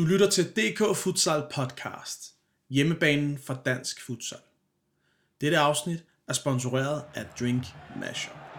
Du lytter til DK Futsal Podcast, hjemmebanen for dansk futsal. Dette afsnit er sponsoreret af Drink Mashup.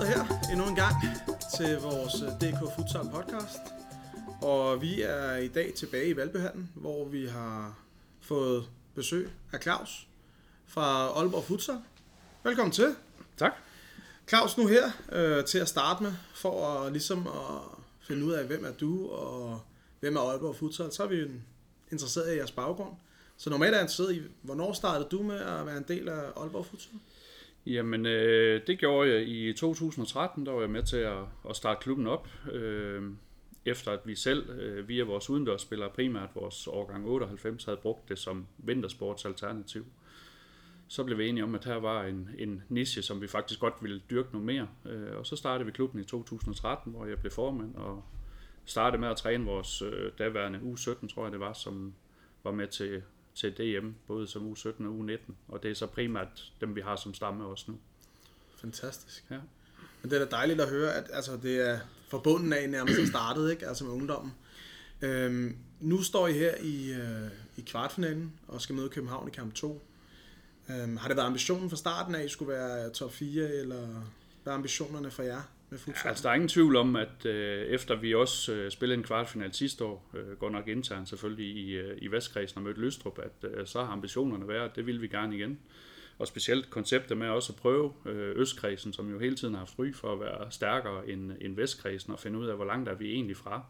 Sidder her endnu en gang til vores øh, DK Futsal podcast. Og vi er i dag tilbage i Valbehallen, hvor vi har fået besøg af Claus fra Aalborg Futsal. Velkommen til. Tak. Claus nu her øh, til at starte med, for at, ligesom at finde ud af, hvem er du og hvem er Aalborg Futsal. Så er vi interesseret i jeres baggrund. Så normalt er jeg interesseret i, hvornår startede du med at være en del af Aalborg Futsal? Jamen, øh, det gjorde jeg i 2013, der var jeg med til at, at starte klubben op. Øh, efter at vi selv, øh, via vores udendørsspillere, primært vores årgang 98, havde brugt det som vintersportsalternativ. Så blev vi enige om, at her var en, en niche, som vi faktisk godt ville dyrke noget mere. Øh, og så startede vi klubben i 2013, hvor jeg blev formand og startede med at træne vores øh, daværende U17, tror jeg det var, som var med til, til DM, både som U17 og U19. Og det er så primært dem, vi har som stamme også nu. Fantastisk. Ja. Men det er da dejligt at høre, at altså, det er forbundet af nærmest startet, ikke? altså med ungdommen. Øhm, nu står I her i, øh, i kvartfinalen og skal møde København i kamp 2. Øhm, har det været ambitionen fra starten af, at I skulle være top 4, eller hvad er ambitionerne for jer med futsal? Ja, altså, der er ingen tvivl om, at øh, efter vi også øh, spillede en kvartfinal sidste år, øh, går nok internt selvfølgelig i, øh, i Vestkredsen og mødte Lystrup, at øh, så har ambitionerne været, at det vil vi gerne igen. Og specielt konceptet med også at prøve øh, Østkredsen, som jo hele tiden har haft ry for at være stærkere end, end Vestkredsen, og finde ud af, hvor langt er vi egentlig fra,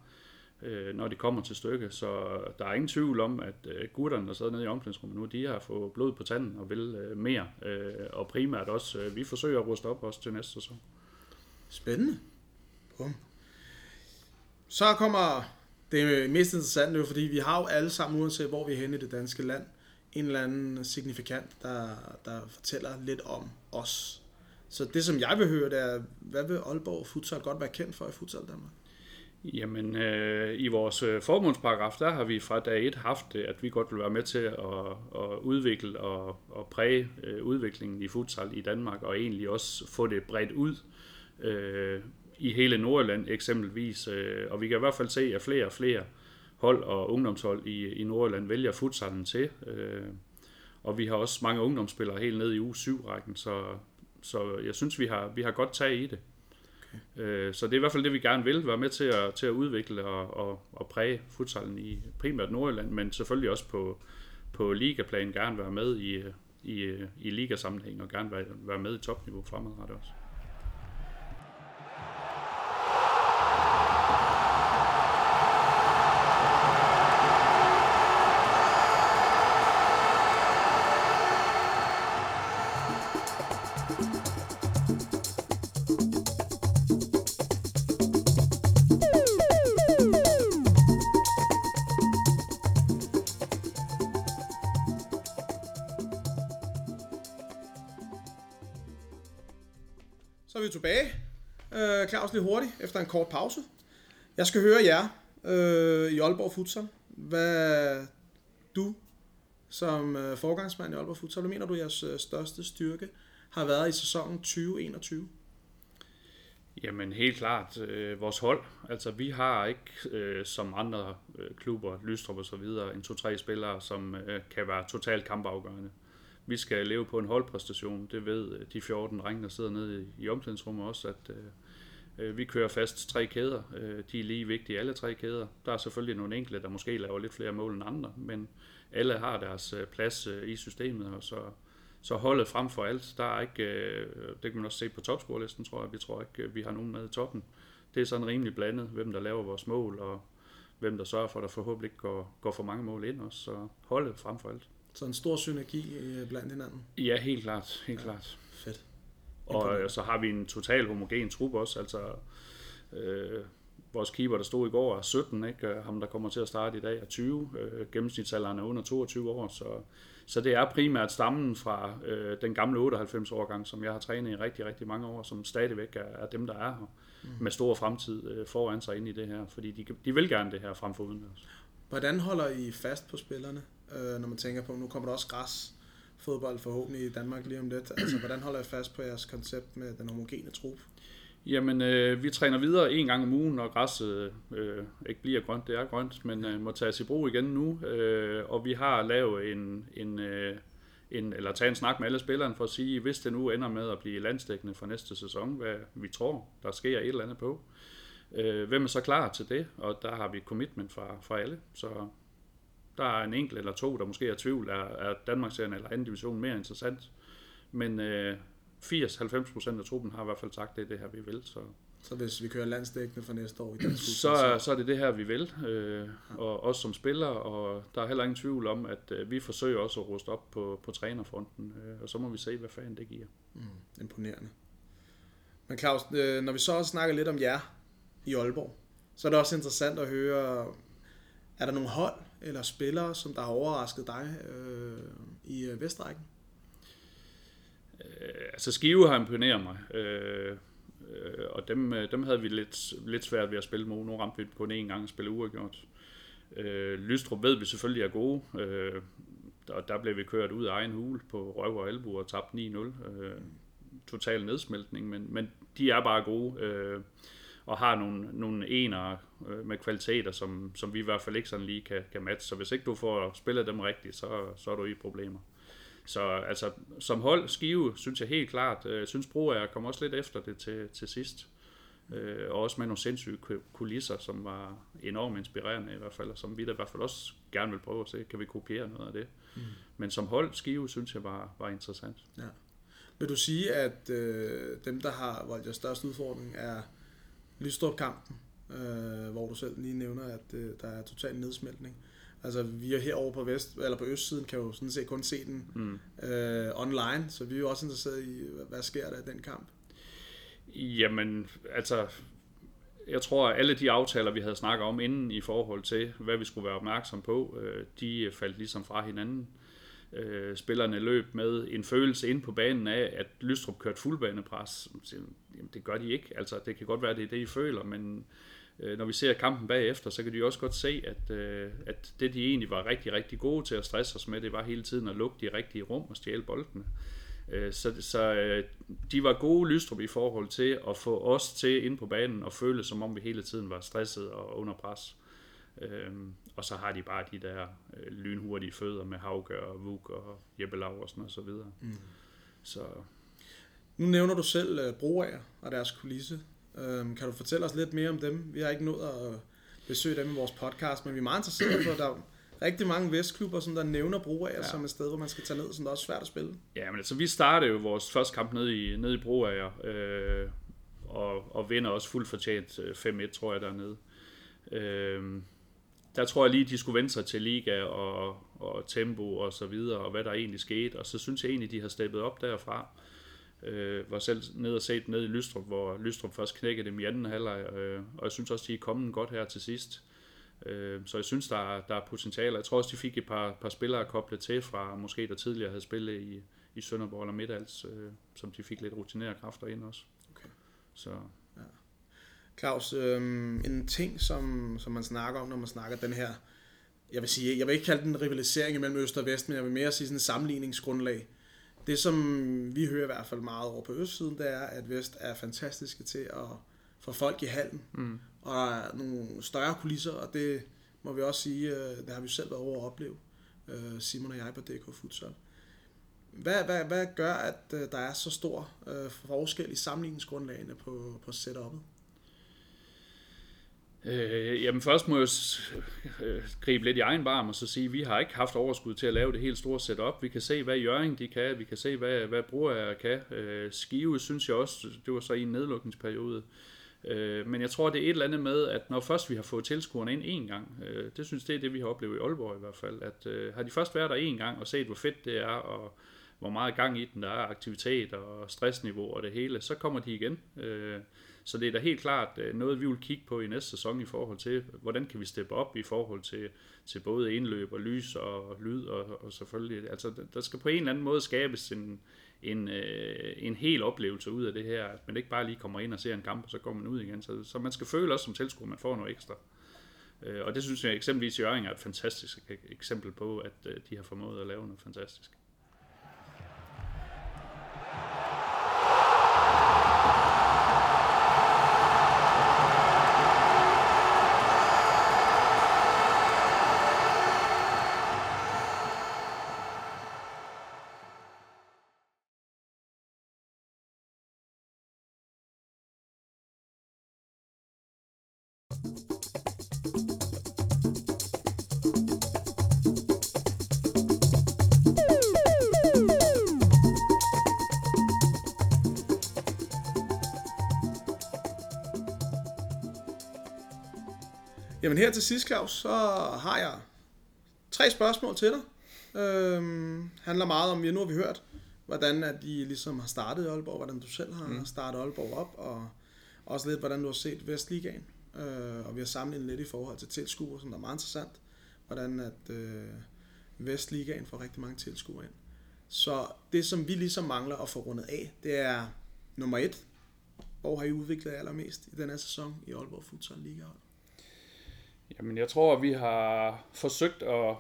øh, når det kommer til stykket. Så der er ingen tvivl om, at øh, gutterne, der sidder nede i omklædningsrummet nu, de har fået blod på tanden og vil øh, mere. Øh, og primært også, øh, vi forsøger at ruste op også til næste sæson. Spændende. Bum. Så kommer det mest interessante, jo, fordi vi har jo alle sammen, uanset hvor vi er henne i det danske land, en eller anden signifikant, der, der fortæller lidt om os. Så det, som jeg vil høre, det er, hvad vil Aalborg Futsal godt være kendt for i Futsal Danmark? Jamen, øh, i vores øh, formålsparagraf, der har vi fra dag et haft det, at vi godt vil være med til at, at udvikle og, og præge øh, udviklingen i futsal i Danmark, og egentlig også få det bredt ud øh, i hele Nordjylland eksempelvis. Øh, og vi kan i hvert fald se, at flere og flere hold og ungdomshold i, i Nordjylland vælger futsalen til. Øh, og vi har også mange ungdomsspillere helt ned i u 7-rækken, så, så jeg synes, vi har, vi har godt tag i det. Øh, Så det er i hvert fald det, vi gerne vil, være med til at, til at udvikle og, og, og præge futsalen i primært Nordjylland, men selvfølgelig også på, på ligaplan gerne være med i, i, i ligasammenhæng og gerne være, være med i topniveau fremadrettet også. Er tilbage. Øh, Claus lidt hurtigt, efter en kort pause. Jeg skal høre jer øh, i Aalborg Futsal. Hvad du som øh, forgangsmand i Aalborg Futsal, hvad mener du, jeres øh, største styrke har været i sæsonen 2021? Jamen helt klart, øh, vores hold. Altså vi har ikke øh, som andre øh, klubber, Lystrup og så videre, en to-tre spillere, som øh, kan være totalt kampafgørende. Vi skal leve på en holdpræstation, det ved øh, de 14 drenge, der sidder nede i, omklædningsrummet også, at øh, øh, vi kører fast tre kæder. Øh, de er lige vigtige, alle tre kæder. Der er selvfølgelig nogle enkelte, der måske laver lidt flere mål end andre, men alle har deres øh, plads øh, i systemet, og så, så holdet frem for alt. Der er ikke, øh, det kan man også se på topscorelisten, tror jeg. Vi tror ikke, vi har nogen med i toppen. Det er sådan rimelig blandet, hvem der laver vores mål, og hvem der sørger for, at der forhåbentlig ikke går, går for mange mål ind også. Så holdet frem for alt. Så en stor synergi øh, blandt hinanden. Ja, helt klart. Helt ja. klart. Fedt. Og øh, så har vi en total homogen trup også. Altså, øh, vores keeper, der stod i går, er 17, ikke? Øh, ham, der kommer til at starte i dag, er 20. Øh, gennemsnitsalderen er under 22 år, så, så det er primært stammen fra øh, den gamle 98-årgang, som jeg har trænet i rigtig, rigtig mange år, som stadigvæk er, er dem, der er her, mm. med stor fremtid øh, foran sig ind i det her, fordi de, de vil gerne det her frem for uden Hvordan holder I fast på spillerne, øh, når man tænker på, nu kommer der også græs fodbold forhåbentlig i Danmark lige om lidt. Altså, hvordan holder I fast på jeres koncept med den homogene trup? Jamen, øh, vi træner videre en gang om ugen, når græsset øh, ikke bliver grønt. Det er grønt, men øh, må tages i brug igen nu. Øh, og vi har lavet en, en, øh, en, eller taget en snak med alle spillerne for at sige, hvis det nu ender med at blive landstækkende for næste sæson, hvad vi tror, der sker et eller andet på. Øh, hvem er så klar til det? Og der har vi et commitment fra, fra alle. Så der er en enkelt eller to, der måske er tvivl, er, er Danmarksserien eller anden division mere interessant. Men øh, 80-90% af truppen har i hvert fald sagt, det er det her, vi vil. Så, så hvis vi kører landsdækkende for næste år i dansk så, så er det det her, vi vil. Øh, og også som spiller, og der er heller ingen tvivl om, at øh, vi forsøger også at ruste op på, på trænerfronten, øh, og så må vi se, hvad fanden det giver. Mm, imponerende. Men Claus, øh, når vi så også snakker lidt om jer i Aalborg, så er det også interessant at høre, er der nogle hold eller spillere, som der har overrasket dig øh, i øh, Vestrækken? Øh, altså Skive har imponeret mig, øh, øh, og dem, øh, dem havde vi lidt, lidt svært ved at spille mod. Nu ramte vi kun én gang at spille uafgjort. Øh, Lystrup ved vi selvfølgelig er gode, øh, og der blev vi kørt ud af egen hul på røv og albu og tabt 9-0. Øh, total nedsmeltning, men, men de er bare gode. Øh, og har nogle, nogle enere øh, med kvaliteter, som, som vi i hvert fald ikke sådan lige kan, kan matche. Så hvis ikke du får spillet dem rigtigt, så, så er du i problemer. Så altså, som hold, Skive, synes jeg helt klart. Øh, synes, Broager kom også lidt efter det til, til sidst. Øh, og også med nogle sindssyge kulisser, som var enormt inspirerende i hvert fald, og som vi da i hvert fald også gerne vil prøve at se, kan vi kopiere noget af det. Mm. Men som hold, Skive, synes jeg var, var interessant. Ja. Vil du sige, at øh, dem, der har voldt største udfordring, er Lystrup-kampen, øh, hvor du selv lige nævner, at øh, der er total nedsmeltning. Altså, vi er herovre på vest, eller på østsiden, kan jo sådan set kun se den mm. øh, online, så vi er jo også interesseret i, hvad sker der i den kamp? Jamen, altså, jeg tror, at alle de aftaler, vi havde snakket om inden i forhold til, hvad vi skulle være opmærksom på, øh, de faldt ligesom fra hinanden. Øh, spillerne løb med en følelse ind på banen af, at Lystrup kørte fuldbanepres. Det gør de ikke. Altså, det kan godt være, det er det, I føler, men øh, når vi ser kampen bagefter, så kan de også godt se, at, øh, at det, de egentlig var rigtig, rigtig gode til at stresse os med, det var hele tiden at lukke de rigtige rum og stjæle boldene. Øh, så så øh, de var gode Lystrup i forhold til at få os til ind på banen og føle, som om vi hele tiden var stresset og under pres. Øhm, og så har de bare de der øh, lynhurtige fødder med Havgør og Vuk og Jeppe Laversen og så videre. Mm. Så. Nu nævner du selv øh, Broager og deres kulisse. Øhm, kan du fortælle os lidt mere om dem? Vi har ikke nået at besøge dem i vores podcast, men vi er meget interesserede på, at der er rigtig mange vestklubber, som der nævner Broager ja. som et sted, hvor man skal tage ned, som det er også svært at spille. Ja, men altså vi startede jo vores første kamp nede i, nede i Broager, øh, og, og vinder også fuldt fortjent 5-1, øh, tror jeg, dernede. Øh, der tror jeg lige, de skulle vende sig til liga og, og tempo og så videre, og hvad der egentlig skete. Og så synes jeg egentlig, de har steppet op derfra. Øh, var selv ned og set ned i Lystrup, hvor Lystrup først knækkede dem i anden halvleg, øh, og jeg synes også, de er kommet godt her til sidst. Øh, så jeg synes, der er, der er potentiale. Jeg tror også, de fik et par, par spillere koblet til fra måske der tidligere havde spillet i, i Sønderborg eller Midtals, øh, som de fik lidt rutinerede kræfter ind også. Okay. Så Claus, øh, en ting, som, som man snakker om, når man snakker den her, jeg vil sige, jeg vil ikke kalde den rivalisering mellem Øst og Vest, men jeg vil mere sige sådan en sammenligningsgrundlag. Det, som vi hører i hvert fald meget over på Østsiden, det er, at Vest er fantastiske til at få folk i halen, mm. og der er nogle større kulisser, og det må vi også sige, øh, det har vi selv været over at opleve, øh, Simon og jeg på DK Futsal. Hvad, hvad, hvad gør, at øh, der er så stor forskel i sammenligningsgrundlagene på, på setup'et? Øh, jamen først må jeg øh, gribe lidt i egen barm og så sige, at vi har ikke haft overskud til at lave det helt store setup. Vi kan se, hvad Jørgen de kan, vi kan se, hvad, hvad Broer kan. Øh, Skive synes jeg også, det var så i en nedlukningsperiode. Øh, men jeg tror, det er et eller andet med, at når først vi har fået tilskuerne ind en gang, øh, det synes det er det, vi har oplevet i Aalborg i hvert fald, at øh, har de først været der en gang og set, hvor fedt det er, og hvor meget gang i den der er, aktivitet og stressniveau og det hele, så kommer de igen. Øh, så det er da helt klart øh, noget, vi vil kigge på i næste sæson i forhold til, hvordan kan vi steppe op i forhold til, til både indløb og lys og lyd og, og selvfølgelig. Altså, der skal på en eller anden måde skabes en, en, øh, en hel oplevelse ud af det her, at man ikke bare lige kommer ind og ser en kamp, og så går man ud igen. Så, så man skal føle også som tilskuer, at man får noget ekstra. Øh, og det synes jeg eksempelvis i Jørgen er et fantastisk eksempel på, at øh, de har formået at lave noget fantastisk. Jamen her til sidst, Claus, så har jeg tre spørgsmål til dig. Øhm, handler meget om, vi nu har vi hørt, hvordan at de ligesom har startet i Aalborg, hvordan du selv har mm. startet Aalborg op, og også lidt, hvordan du har set Vestligaen. Øh, og vi har sammenlignet lidt i forhold til tilskuere, som er meget interessant, hvordan at øh, Vestligaen får rigtig mange tilskuere ind. Så det, som vi ligesom mangler at få rundet af, det er nummer et. Hvor har I udviklet allermest i den her sæson i Aalborg Futsal Liga? Jamen, jeg tror, at vi har forsøgt at,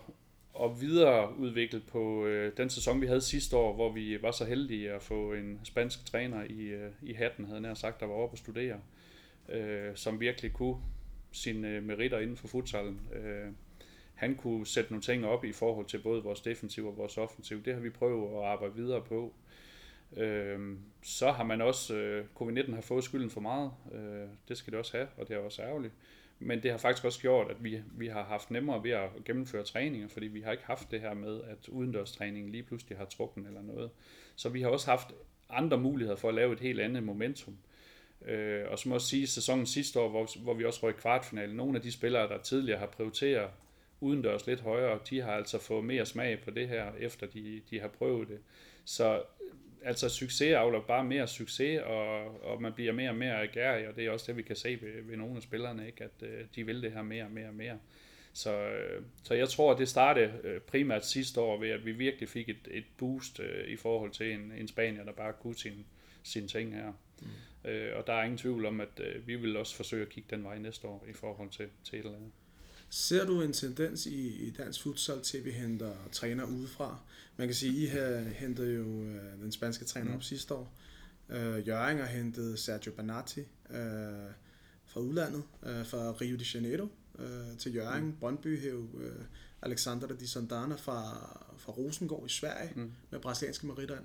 at videreudvikle på øh, den sæson, vi havde sidste år, hvor vi var så heldige at få en spansk træner i, øh, i hatten, havde jeg sagt, der var oppe at studere, øh, som virkelig kunne sine øh, meritter inden for futsalen. Øh, han kunne sætte nogle ting op i forhold til både vores defensiv og vores offensiv. Det har vi prøvet at arbejde videre på. Øh, så har man også, øh, covid-19 har fået skylden for meget. Øh, det skal det også have, og det er også ærgerligt. Men det har faktisk også gjort, at vi, vi har haft nemmere ved at gennemføre træninger, fordi vi har ikke haft det her med, at udendørstræningen lige pludselig har trukken eller noget. Så vi har også haft andre muligheder for at lave et helt andet momentum. Øh, og så må jeg sige, sæsonen sidste år, hvor, hvor vi også røg kvartfinalen, nogle af de spillere, der tidligere har prioriteret udendørs lidt højere, de har altså fået mere smag på det her, efter de, de har prøvet det. Så altså succes avler bare mere succes, og, og man bliver mere og mere agerig, og det er også det, vi kan se ved, ved nogle af spillerne, ikke? at øh, de vil det her mere og mere og mere. Så, øh, så jeg tror, at det startede øh, primært sidste år ved, at vi virkelig fik et, et boost øh, i forhold til en, en Spanier, der bare kunne sine sin ting her. Mm. Øh, og der er ingen tvivl om, at øh, vi vil også forsøge at kigge den vej næste år i forhold til, til et eller andet. Ser du en tendens i, i dansk futsal til, at vi henter træner udefra? Man kan sige, at I har hentet jo øh, den spanske træner mm. op sidste år. Øh, Jørgen har hentet Sergio Banati øh, fra udlandet, øh, fra Rio de Janeiro øh, til Jørgen. Mm. Brøndby hæv øh, Alexander de Sandana fra, fra Rosengård i Sverige mm. med brasilianske meritter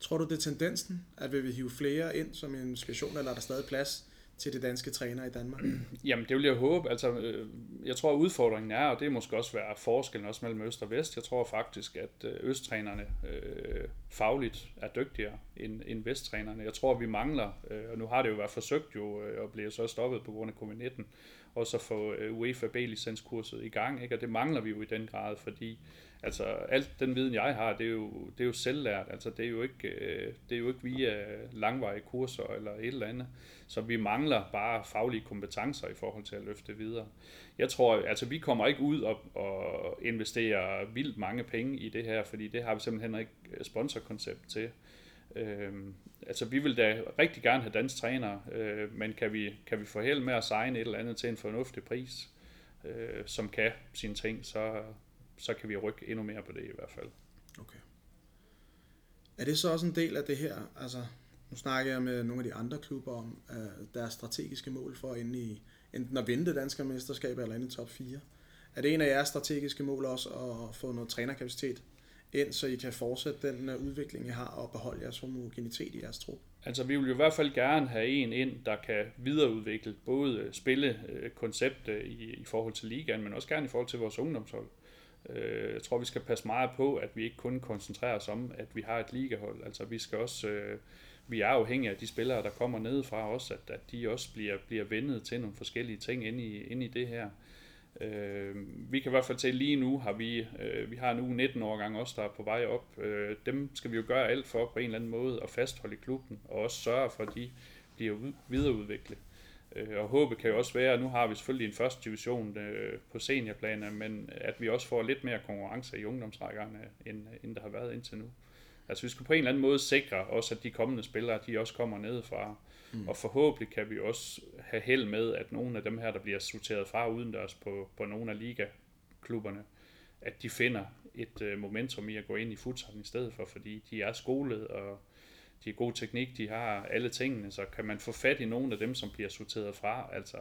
Tror du, det er tendensen, at vi vil hive flere ind som en inspiration, eller er der stadig plads til de danske træner i Danmark? Jamen, det vil jeg håbe. Altså, øh, jeg tror, at udfordringen er, og det måske også være forskellen også mellem Øst og Vest. Jeg tror faktisk, at øh, Østtrænerne øh, fagligt er dygtigere end, end Vesttrænerne. Jeg tror, vi mangler, øh, og nu har det jo været forsøgt jo, øh, og bliver så stoppet på grund af covid-19, og så få øh, UEFA B-licenskurset i gang, ikke? og det mangler vi jo i den grad, fordi Altså, alt den viden, jeg har, det er jo, det er jo selvlært. Altså, det er jo ikke, øh, det er jo ikke via langvarige kurser eller et eller andet. Så vi mangler bare faglige kompetencer i forhold til at løfte videre. Jeg tror, altså, vi kommer ikke ud og, og investere vildt mange penge i det her, fordi det har vi simpelthen ikke øh, sponsorkoncept til. Øhm, altså vi vil da rigtig gerne have dansk træner, øh, men kan vi, kan vi få held med at signe et eller andet til en fornuftig pris, øh, som kan sine ting, så, så kan vi rykke endnu mere på det i hvert fald. Okay. Er det så også en del af det her, altså nu snakker jeg med nogle af de andre klubber om øh, deres strategiske mål for inde i, enten at vinde det danske mesterskab eller ind i top 4. Er det en af jeres strategiske mål også at få noget trænerkapacitet ind, så I kan fortsætte den øh, udvikling, I har, og beholde jeres homogenitet i jeres trup? Altså, vi vil jo i hvert fald gerne have en ind, der kan videreudvikle både øh, spillekoncept øh, i, i forhold til ligaen, men også gerne i forhold til vores ungdomshold. Jeg tror, vi skal passe meget på, at vi ikke kun koncentrerer os om, at vi har et ligahold. Altså, vi skal også... Øh, vi er afhængige af de spillere, der kommer ned fra os, at, at de også bliver, bliver vendet til nogle forskellige ting ind i, ind i det her. Øh, vi kan i hvert fald se lige nu, har vi, øh, vi har en uge 19 årgang også, der er på vej op. Øh, dem skal vi jo gøre alt for på en eller anden måde at fastholde i klubben, og også sørge for, at de bliver videreudviklet. Øh, og håbet kan jo også være, at nu har vi selvfølgelig en første division øh, på seniorplaner, men at vi også får lidt mere konkurrence i ungdomsrækkerne, end, end der har været indtil nu. Altså vi skal på en eller anden måde sikre også, at de kommende spillere, de også kommer ned fra. Mm. Og forhåbentlig kan vi også have held med, at nogle af dem her, der bliver sorteret fra udendørs på, på nogle af ligaklubberne, at de finder et øh, momentum i at gå ind i futsal i stedet for, fordi de er skolet, og de har god teknik, de har alle tingene, så kan man få fat i nogle af dem, som bliver sorteret fra. Altså,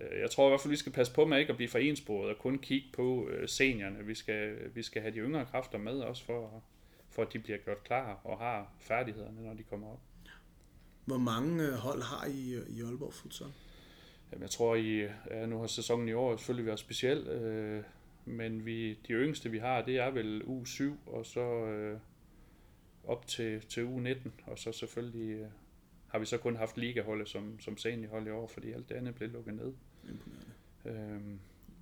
øh, jeg tror i hvert fald, vi skal passe på med ikke at blive for ensporet og kun kigge på øh, seniorerne. Vi skal, vi skal have de yngre kræfter med også for, for at de bliver gjort klar og har færdighederne, når de kommer op. Hvor mange øh, hold har I øh, i Aalborg Futsal? Jamen, jeg tror, I, ja, nu har sæsonen i år selvfølgelig været speciel, øh, men vi, de yngste, vi har, det er vel u 7, og så øh, op til, til u 19, og så selvfølgelig øh, har vi så kun haft ligaholdet som, som seniorhold i år, fordi alt det andet blev lukket ned. Øh,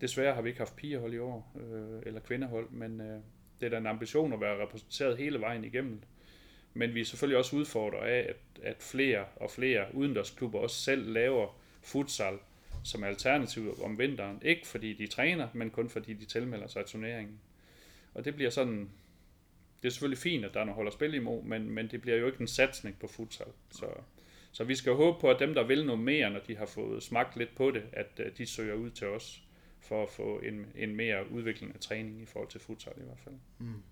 desværre har vi ikke haft pigehold i år, øh, eller kvindehold, men øh, det er da en ambition at være repræsenteret hele vejen igennem. Men vi er selvfølgelig også udfordret af, at, at flere og flere udendørsklubber også selv laver futsal som alternativ om vinteren. Ikke fordi de træner, men kun fordi de tilmelder sig turneringen. Og det bliver sådan... Det er selvfølgelig fint, at der er nogle holder spil imod, men, men det bliver jo ikke en satsning på futsal. Så, så vi skal håbe på, at dem, der vil noget mere, når de har fået smagt lidt på det, at øh, de søger ud til os for at få en, en mere udvikling af træning i forhold til futsal i hvert fald. Mm.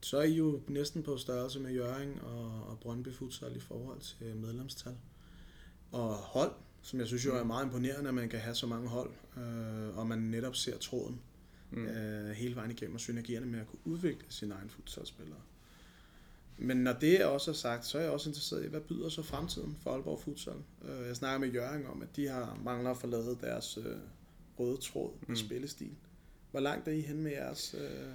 Så er I jo næsten på størrelse med Jøring og, og Brøndby Futsal i forhold til medlemstal. Og hold, som jeg synes jo er meget imponerende, at man kan have så mange hold, øh, og man netop ser tråden mm. øh, hele vejen igennem og synergierne med at kunne udvikle sine egne futsalspillere. Men når det også er sagt, så er jeg også interesseret i, hvad byder så fremtiden for Aalborg Futsal? Øh, jeg snakker med Jørgen om, at de har mangler at forlade deres øh, røde tråd mm. i spillestil. Hvor langt er I hen med jeres øh,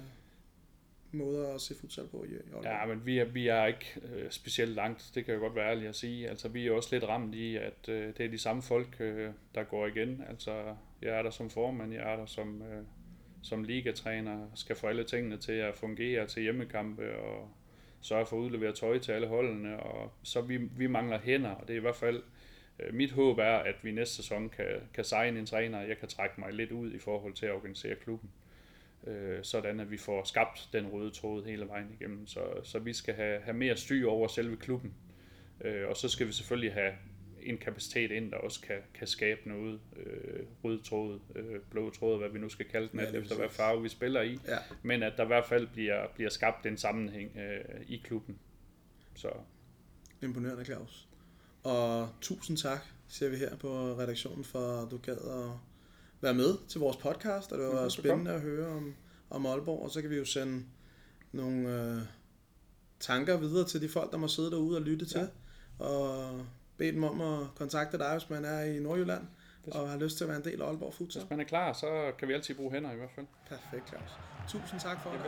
måder at se futsal på i Aalborg? Ja, men vi er, vi er ikke øh, specielt langt, det kan jeg godt være ærlig at sige. Altså, vi er også lidt ramt i, at øh, det er de samme folk, øh, der går igen. Altså, jeg er der som formand, jeg er der som, øh, som ligatræner, skal få alle tingene til at fungere til hjemmekampe og sørge for at udlevere tøj til alle holdene, og så vi, vi mangler hænder, og det er i hvert fald øh, mit håb er, at vi næste sæson kan, kan signe en træner, jeg kan trække mig lidt ud i forhold til at organisere klubben, øh, sådan at vi får skabt den røde tråd hele vejen igennem, så, så vi skal have, have mere styr over selve klubben, øh, og så skal vi selvfølgelig have en kapacitet ind, der også kan, kan skabe noget øh, rød tråd, øh, blå tråd, hvad vi nu skal kalde den, ja, efter hvad farve vi spiller i. Ja. Men at der i hvert fald bliver, bliver skabt en sammenhæng øh, i klubben. Så. Imponerende, Claus. Og tusind tak, siger vi her på redaktionen, for at du gad at være med til vores podcast, og det var spændende at høre om, om Aalborg, og så kan vi jo sende nogle øh, tanker videre til de folk, der må sidde derude og lytte ja. til. Og bedt dem om at kontakte dig, hvis man er i Nordjylland og har lyst til at være en del af Aalborg Futsal. Hvis man er klar, så kan vi altid bruge hænder i hvert fald. Perfekt, Claus. Tusind tak for det.